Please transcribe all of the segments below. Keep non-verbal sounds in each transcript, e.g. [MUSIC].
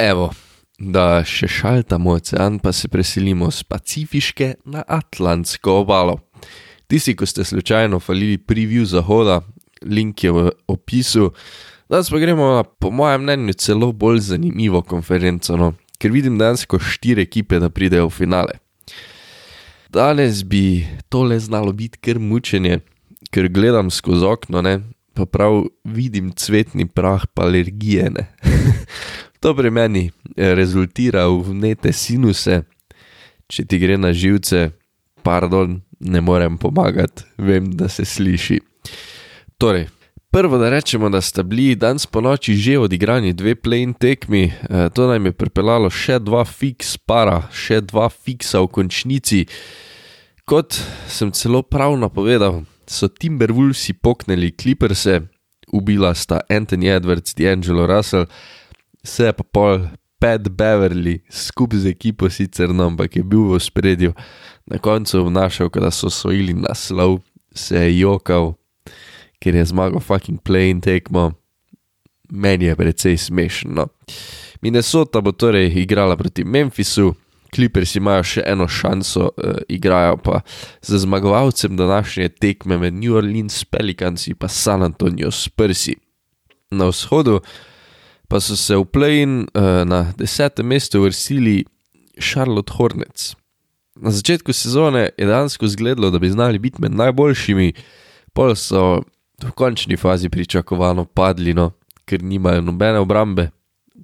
Evo, da še šaltamo ocean, pa se preselimo z Pacifiške na Atlantsko obalo. Tisti, ki ste slučajno falili preview zahoda, link je v opisu. Danes pa gremo na, po mojem mnenju, celo bolj zanimivo konferenco, no? ker vidim dejansko štiri ekipe, da pridejo v finale. Danes bi tole znalo biti kar mučenje, ker gledam skozi okno, ne? pa prav vidim cvetni prah, pa alergije. [LAUGHS] To pri meni eh, rezultira v nete sinuse, če ti gre na živce, pardon, ne morem pomagati, vem, da se sliši. Torej, prvo, da rečemo, da sta bili danes po noči že odigrani dve play-in tekmi, eh, to nam je pripeljalo še dva fiks para, še dva fiksa v končnici. Kot sem celo pravno povedal, so Timberwolvesi poknili Clipperse, ubila sta Anthony Edwards, D'Angelo Russell se je pa pol Pat Beverly skupaj z ekipo sicer, no, ampak je bil v spredju, na koncu vnašal, da so osvojili naslov, se je jokal, ker je zmagal fucking playing tekmo, meni je precej smešno. No. Minnesota bo torej igrala proti Memphisu. Clippers imajo še eno šanso, uh, igrajo pa z zmagovalcem današnje tekme med New Orleans Pelicans in San Antonijo Spursi. Na vzhodu pa so se v play-in uh, na desetem mestu vrstili Charlotte Hornets. Na začetku sezone je dejansko izgledalo, da bi znali biti med najboljšimi, pol so v končni fazi pričakovano padli, no, ker nimajo nobene obrambe,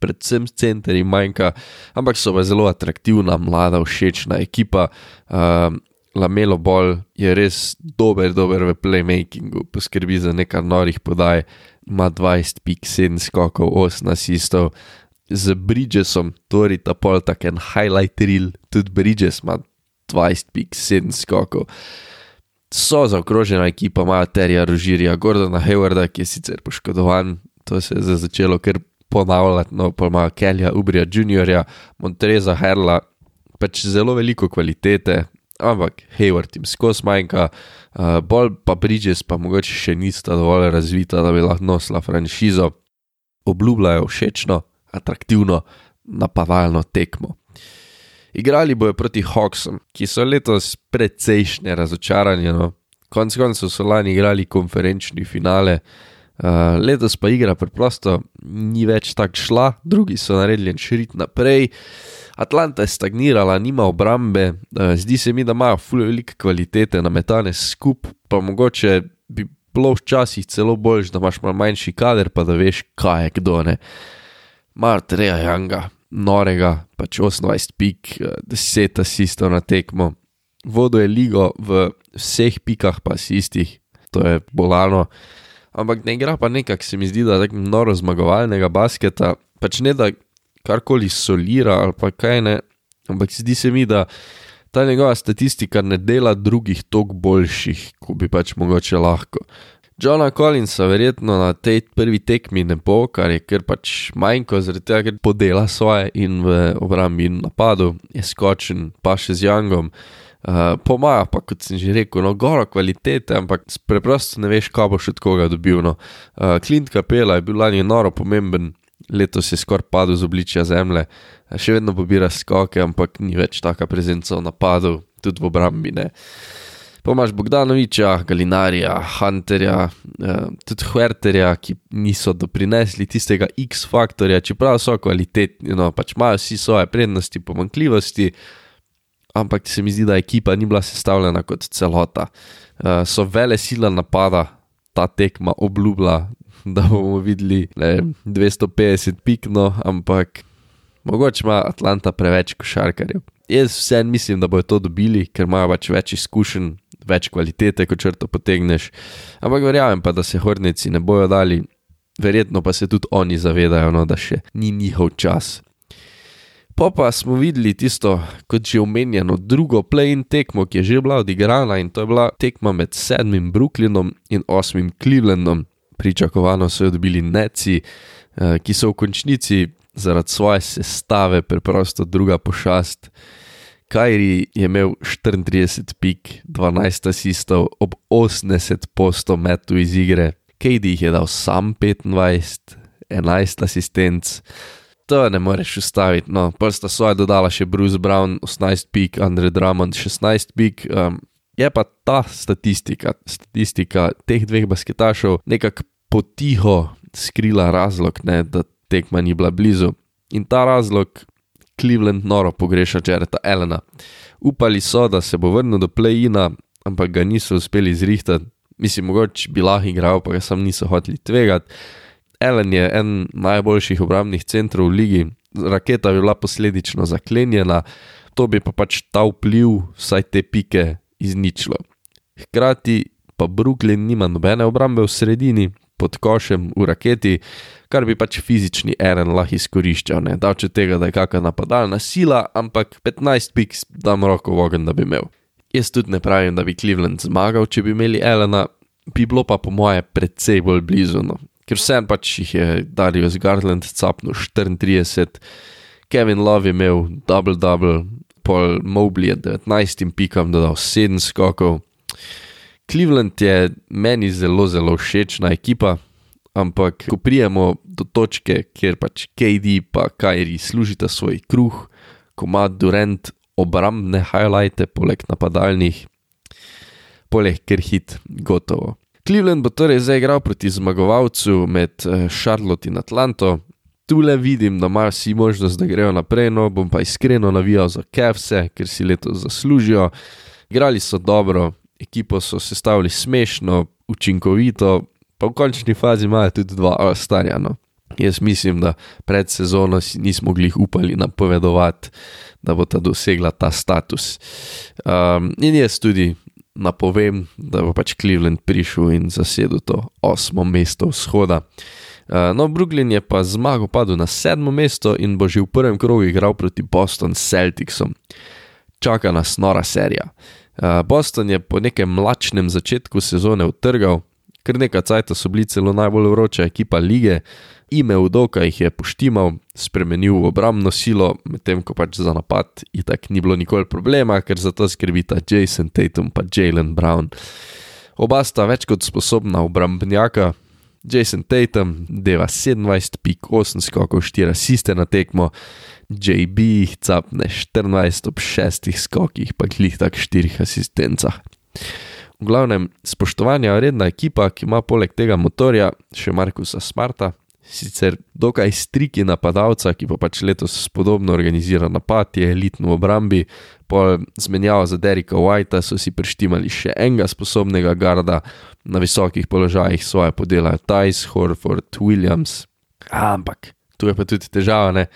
predvsem centri manjka, ampak so pa zelo atraktivna, mlada, všečna ekipa. Uh, Lamelo Ball je res dober, dober v playmakingu, poskrbi za nekaj norih podaj, ima 20 pik, 7 skokov, 8 asistov. Z Bridgesom, torej ta pol tak en highlight reel, tudi Bridges ima 20 pik, 7 skokov. So zaokrožena ekipa, ima Terija Rožirja, Gordona Haywarda, ki je sicer poškodovan, to se je začelo kar ponavljati, no pa ima Kelja Ubrija Juniorja, Montreza Herla, pač zelo veliko kvalitete, ampak Hayward jim skozi manjka, uh, bolj pa Bridges pa mogoče še nista dovolj razvita, da bi lahko nosila franšizo. Obljubljajo všečno, atraktivno, napadalno tekmo. Igrali bojo proti Hawksom, ki so letos precejšnje razočaranje. No. Konec koncev so lani igrali konferenčni finale, uh, letos pa igra preprosto ni več tako šla, drugi so naredili širi naprej. Atlanta je stagnirala, nima obrambe, uh, zdi se mi, da imajo fully velike kvalitete, nametane skupaj, pa mogoče bi bilo včasih celo boljš, da imaš malo manjši kader, pa da veš, kaj je kdo ne. Mart Reja Janga, norega, pač 28 pik, 10 asistov na tekmo. Vodo je ligo v vseh pikah, pa si istih, to je bolano. Ampak ne igra pa nekako, se mi zdi, da je tako noro zmagovalnega basketa, pač ne da karkoli solira ali pa kaj ne, ampak zdi se mi, da ta njegova statistika ne dela drugih toliko boljših, kot bi pač mogoče lahko. Johna Collinsa verjetno na tej prvi tekmi ne bo, kar je kar pač manjko, zaradi tega, ker podela svoje in v obrambi in napadu je skočen, pa še z Jangom. Pomaga pa, kot sem že rekel, no, goro kvalitete, ampak preprosto ne veš, kaj boš od koga dobil. No. Uh, Clint Capella je bil lani noro pomemben, letos je skoraj padel z obličja zemlje, še vedno pobira skoke, ampak ni več taka prezenca v napadu, tudi v obrambi. Ne. Pomaž Bogdanoviča, Galinarija, Hunterja, eh, tudi Huerterja, ki niso doprinesli tistega X-faktorja, čeprav so kvalitetni, no pač imajo vsi svoje prednosti, pomankljivosti, ampak se mi zdi, da ekipa ni bila sestavljena kot celota. Eh, so vele sila napada, ta tekma obljubila, [LAUGHS] da bomo videli ne, 250 pikno, ampak mogoče ima Atlanta preveč košarkarjev. Jaz vsem mislim, da bodo to dobili, ker imajo pač več izkušenj, več kvalitete, ko črto potegneš. Ampak verjamem pa, da se hornici ne bojo dali, verjetno pa se tudi oni zavedajo, no, da še ni njihov čas. Po pa smo videli tisto, kot že omenjeno, drugo play-in tekmo, ki je že bila odigrana in to je bila tekma med sedmim Brooklynom in osmim Clevelandom pričakovano so jo dobili Neci, eh, ki so v končnici zaradi svoje sestave preprosto druga pošast. Kajri je imel 34 pik, 12 asistov, ob 80 posto metu iz igre, KD jih je dal sam 25, 11 asistenc. To ne moreš ustaviti. No, prsta svoje dodala še Bruce Brown, 18 pik, Andre Drummond, 16 pik. Um, je pa ta statistika, statistika teh dveh basketašov nekako potiho skrila razlog, ne, da tekma ni bila blizu. In ta razlog Cleveland noro pogreša Jareta Elena. Upali so, da se bo vrnil do play-ina, ampak ga niso uspeli zrihtati. Mislim, mogoče bi lahko igral, pa ga sam niso hoteli tvegati. Ellen je en najboljših obrambnih centrov v ligi, raketa bi bila posledično zaklenjena, to bi pa pač ta vpliv vsaj te pike izničilo. Hkrati pa Brooklyn nima nobene obrambe v sredini, pod košem v raketi, kar bi pač fizični Eren lahko izkoriščal, ne da če tega, da je kakšna napadalna sila, ampak 15 pik dam roko v ogen, da bi imel. Jaz tudi ne pravim, da bi Cleveland zmagal, če bi imeli Elena, bi bilo pa po moje precej bolj blizu. No ker vsem pač jih je Darius Garland capnil 34, Kevin Love je imel double-double, Paul Mobley je 19 pikam dodal 7 skokov. Cleveland je meni zelo, zelo všečna ekipa, ampak ko prijemo do točke, kjer pač KD pa Kairi služita svoj kruh, ko ima Durant obrambne highlighte, poleg napadalnih, poleg krhit, gotovo. Cleveland bo torej zdaj igral proti zmagovalcu med eh, Charlotte in Atlanto. Tu le vidim, da imajo vsi možnost, da grejo naprej, no bom pa iskreno navijal za Kevse, ker si letos zaslužijo. Igrali so dobro, ekipo so sestavili smešno, učinkovito, pa v končni fazi imajo tudi dva starja. No. Jaz mislim, da pred sezono si nismo mogli upali napovedovati, da bo ta dosegla ta status. Um, in jaz tudi napovem, da bo pač Cleveland prišel in zasedel to osmo mesto vzhoda. Uh, no, Brooklyn je pa zmago padel na sedmo mesto in bo že v prvem krogu igral proti Boston Celticsom. Čaka nas nora serija. Uh, Boston je po nekem mlačnem začetku sezone utrgal, ker nekaj cajta so bili celo najbolj vroča ekipa lige, ime Udoka jih je poštimal, spremenil v obrambno silo, medtem ko pač za napad itak ni bilo nikoli problema, ker za to skrbita Jason Tatum pa Jalen Brown. Oba sta več kot sposobna obrambnjaka. Jason Tatum deva 27 pik 8 skokov 4 asiste na tekmo, JB jih capne 14 ob 6 skokih pa glih tak 4 asistencah. V glavnem, spoštovanja vredna ekipa, ki ima poleg tega motorja še Markusa Smarta, sicer dokaj striki napadalca, ki pa pač letos podobno organizira napad, je elitno v obrambi, po zmenjavi za Derika Whitea so si prištimali še enega sposobnega garda na visokih položajih svoje podelajo Tice, Horford, Williams. Ampak tu je pa tudi težava, ne.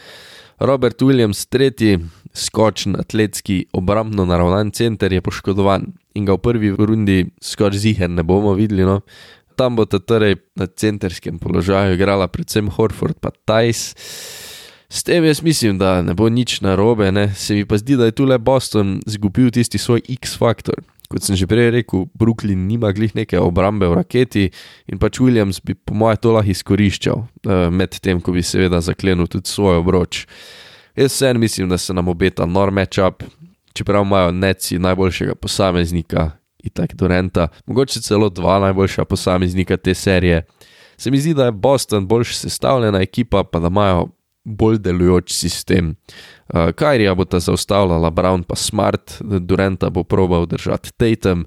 Robert Williams, tretji skočen atletski obrambno naravnan center, je poškodovan in ga v prvi rundi skoraj ziher ne bomo videli. No tam bo torej na centerskem položaju igrala predvsem Horford pa Tajs. S tem jaz mislim, da ne bo nič narobe, ne? se mi pa zdi, da je tu le Boston izgubil tisti svoj X-faktor. Kot sem že prej rekel, Brooklyn nima glih neke obrambe v raketi in pač Williams bi po mojem to lahko izkoriščal, uh, med tem, ko bi seveda zaklenil tudi svoj obroč. Jaz vsem mislim, da se nam obeta nor matchup, čeprav imajo neci najboljšega posameznika, itak Durenta, mogoče celo dva najboljša posameznika te serije. Se mi zdi, da je Boston boljš sestavljena ekipa, pa da imajo bolj delujoč sistem. Uh, Kajrija bo ta zaustavljala, Brown pa Smart, Durenta bo probal držati Tatum,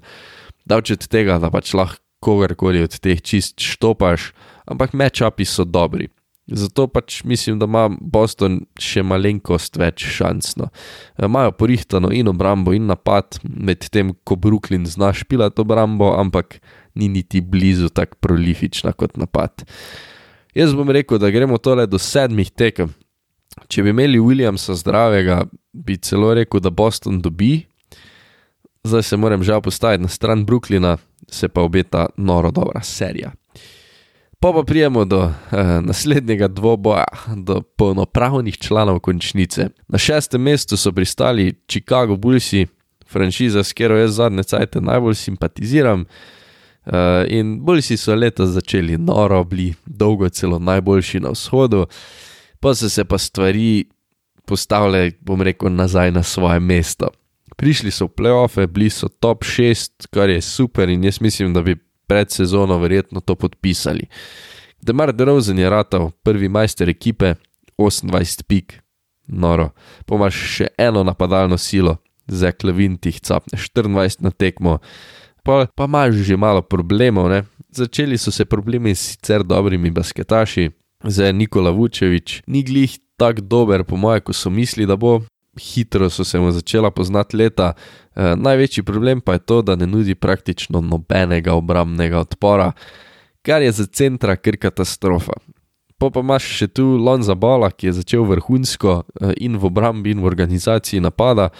davče od tega, da pač lahko kogarkoli od teh čist štopaš, ampak matchupi so dobri. Zato pač mislim, da ima Boston še malenkost več šans. No. Imajo porihtano in obrambo, in napad, medtem ko Brooklyn zna špilati obrambo, ampak ni niti blizu tako prolifična kot napad. Jaz bom rekel, da gremo tole do sedmih tekem. Če bi imeli Williamsa zdravega, bi celo rekel, da Boston dobi. Zdaj se moram žal postaviti na stran Brooklyna, se pa obeta noro dobra serija. Pa pa prijemo do uh, naslednjega dvoboja, do polnopravnih članov končnice. Na šestem mestu so pristali Chicago Bullsi, franšiza, s katero jaz zadnje cajte najbolj simpatiziram. Uh, in Bullsi so letos začeli noro, bili dolgo celo najboljši na vzhodu, pa so se pa stvari postavile, bom rekel, nazaj na svoje mesto. Prišli so v playoffe, bili so top 6, kar je super in jaz mislim, da bi pred sezono verjetno to podpisali. Demar DeRozan je ratal prvi majster ekipe, 28 pik, noro. Pomaš še eno napadalno silo, za klavin ti capne 24 na tekmo, pa, pa imaš že malo problemov, ne. Začeli so se problemi s sicer dobrimi basketaši, zdaj Nikola Vučevič ni glih tako dober, po mojem, ko so mislili, da bo. Hitro so se mu začela poznati leta, e, največji problem pa je to, da ne nudi praktično nobenega obrambnega odpora, kar je za centra kar katastrofa. Po pa imaš še tu Lonza Bala, ki je začel vrhunsko e, in v obrambi, in v organizaciji napada,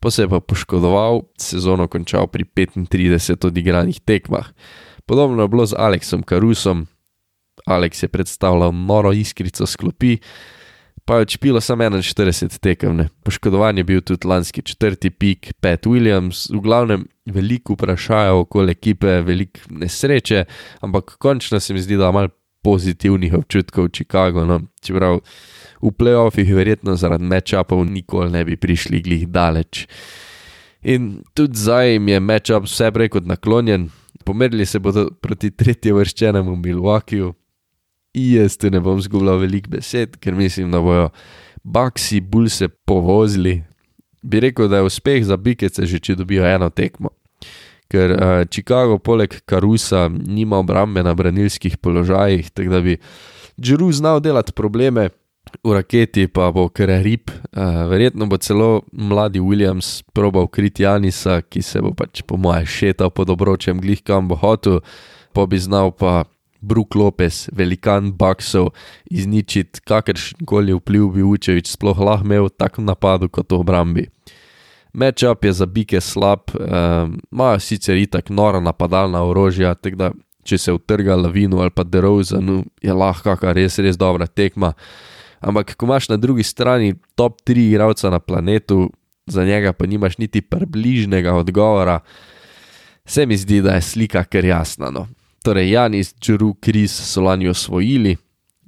pa se je pa poškodoval, sezono končal pri 35 odigranih tekmah. Podobno je bilo z Aleksom Karusom, Aleks je predstavljal noro iskrico sklopi, pa je odšpilo samo 41 tekem, ne. poškodovan je bil tudi lanski četrti pik, Pat Williams, v glavnem veliko vprašajo okoli ekipe, veliko nesreče, ampak končno se mi zdi, da malo pozitivnih občutkov v Chicagu, no, čeprav v playoffih verjetno zaradi matchupov nikoli ne bi prišli glih daleč. In tudi zdaj jim je matchup vse prej kot naklonjen, pomerili se bodo proti tretji vrščenemu Milwaukeeju, jaz tu ne bom zgubljal veliko besed, ker mislim, da bojo Baksi bolj se povozili. Bi rekel, da je uspeh za Bikece že če dobijo eno tekmo. Ker uh, Chicago poleg Karusa nima obrambe na branilskih položajih, tako da bi Džeru znal delati probleme, v raketi pa bo kar rip. Uh, verjetno bo celo mladi Williams probal kriti Janisa, ki se bo pač po mojem šetal pod obročem glih kam bo hotel, pa bi znal pa Brook Lopez, velikan Baksov, izničiti kakršen koli vpliv bi Učevič sploh lahko imel tako v napadu kot v obrambi. Matchup je za bike slab, imajo um, sicer itak nora napadalna orožja, tako da če se utrga lavino ali pa derozanu, je lahko kakšna res, res dobra tekma. Ampak ko imaš na drugi strani top 3 igralca na planetu, za njega pa nimaš niti približnega odgovora, se mi zdi, da je slika kar jasna. No. Torej, Janis, Džuru, Kris so lani osvojili.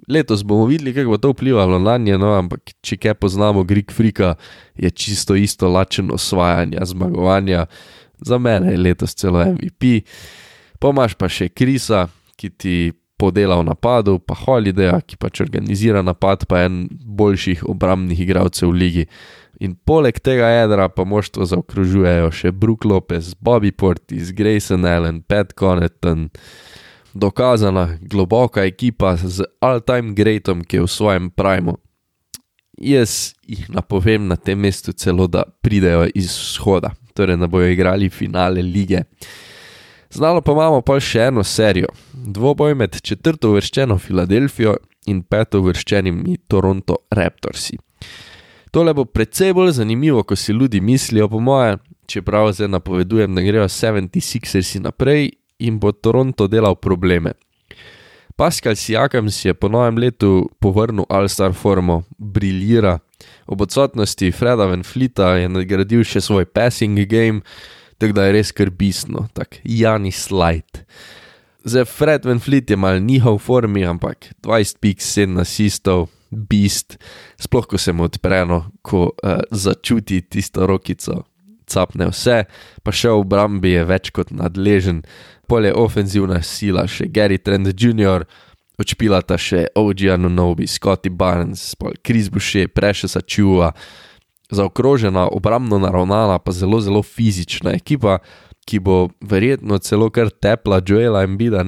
Letos bomo videli, kako bo to vplivalo na nje, no, ampak če kaj poznamo, Greek Frika je čisto isto lačen osvajanja, zmagovanja, za mene je letos celo MVP. Pomaž pa še Krisa, ki ti podela v napadu, pa Holiday, ki pač organizira napad, pa en boljših obrambnih igralcev v ligi. In poleg tega jedra pa moštvo zaokrožujejo še Brook Lopez, Bobby Portis, Grayson Allen, Pat Connaughton, dokazana globoka ekipa z all-time greatom, ki je v svojem primu. Jaz jih napovem na tem mestu celo, da pridejo iz vzhoda, torej da bojo igrali finale lige. Znano pa imamo pa še eno serijo, dvoboj med četrto uvrščeno Filadelfijo in peto uvrščenimi Toronto Raptorsi. Tole bo precej bolj zanimivo, ko si ljudje mislijo, po moje, čeprav zdaj napovedujem, da grejo 76ersi naprej in bo Toronto delal probleme. Pascal Siakam si je po novem letu povrnil All-Star formo, briljira, ob odsotnosti Freda Van Flita je nadgradil še svoj passing game, tako da je res skrbisno, tak Jani Slide. Zdaj, Fred Van Fleet je mal njihov formi, ampak 20 pik, 7 asistov, beast, sploh ko se mu odpre, no, ko uh, začuti tisto rokico, capne vse, pa še v obrambi je več kot nadležen, polje ofenzivna sila, še Gary Trent Jr., odšpila ta še OG Anunobi, Scotty Barnes, Chris Boucher, Precious Achua zaokrožena, obrambno naravnana, pa zelo, zelo fizična ekipa, ki bo verjetno celo kar tepla Joela in Bida,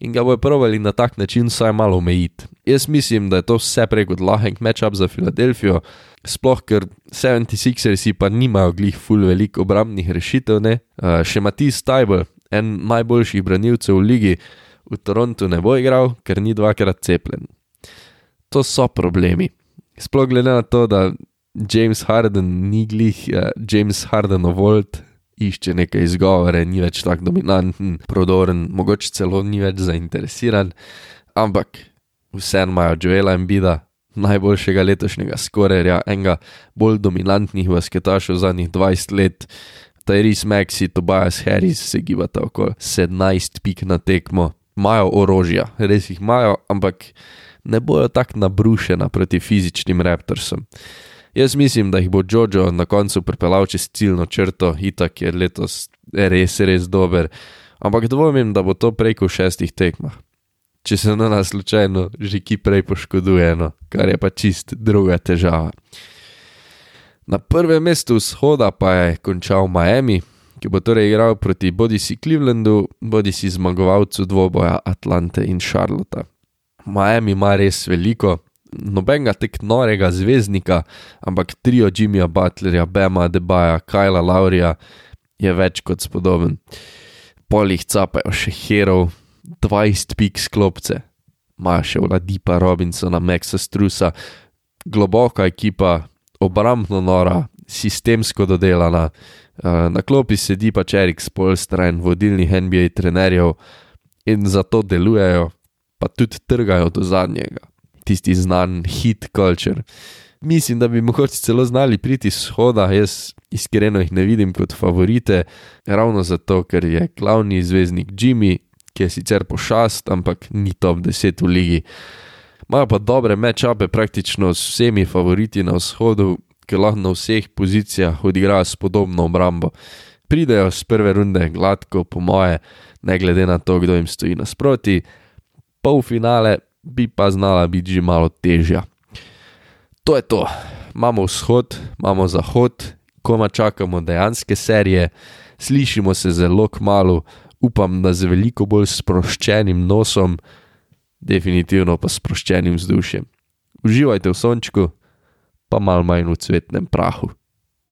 in ga bojo provali na tak način vsaj malo omejiti. Jaz mislim, da je to vse prej kot lahek matchup za Filadelfijo, sploh ker 76ersi pa nimajo glih full veliko obrambnih rešitev, ne. Uh, še Matisse Tybel, en najboljših branilcev v ligi, v Torontu ne bo igral, ker ni dvakrat cepljen. To so problemi. Sploh glede na to, da James Harden ni glih, uh, James Harden Volt išče neke izgovore, ni več tako dominanten, prodoren, mogoče celo ni več zainteresiran, ampak vseeno imajo Joela in Bida, najboljšega letošnjega skorerja, enega bolj dominantnih basketašov zadnjih 20 let. Tyrese Maxi, Tobias Harris se gibata okoli 17 pik na tekmo, imajo orožja, res jih imajo, ampak ne bojo tako nabrušena proti fizičnim raptorsom. Jaz mislim, da jih bo Jojo na koncu pripeljal čez ciljno črto, itak je letos res, res dober, ampak dvomim, da bo to preko šestih tekmah. če se na nas slučajno že ki prej poškoduje, no, kar je pa čist druga težava. Na prvem mestu vzhoda pa je končal Miami, ki bo torej igral proti bodisi Clevelandu, bodisi zmagovalcu dvoboja Atlante in Charlotta. Miami ima res veliko, nobenega tek norega zvezdnika, ampak trio Jimmyja Butlerja, Bema Debaja, Kajla Laurija je več kot spodoben. Polih capajo še herov, 20 pik sklopce, imajo še Vladipa Robinsona, Maxa Strusa, globoka ekipa, obrambno nora, sistemsko dodelana, eh, na klopi sedi pa Čerik Spolstra in vodilnih NBA trenerjev in zato delujejo, pa tudi trgajo do zadnjega, tisti znan hit culture. Mislim, da bi mogoče celo znali priti iz shoda, jaz iskreno jih ne vidim kot favorite, ravno zato, ker je glavni zvezdnik Jimmy, ki je sicer pošast, ampak ni top 10 v ligi. Imajo pa dobre mečape praktično s vsemi favoriti na vzhodu, ki lahko na vseh pozicijah odigrajo s podobno obrambo. Pridejo z prve runde gladko, po moje, ne glede na to, kdo jim stoji nasproti, polfinale bi pa znala biti že malo težja. To je to, imamo vzhod, imamo zahod, koma čakamo dejanske serije, slišimo se zelo kmalo, upam, da z veliko bolj sproščenim nosom, definitivno pa sproščenim vzdušjem. Uživajte v sončku, pa malo manj v cvetnem prahu.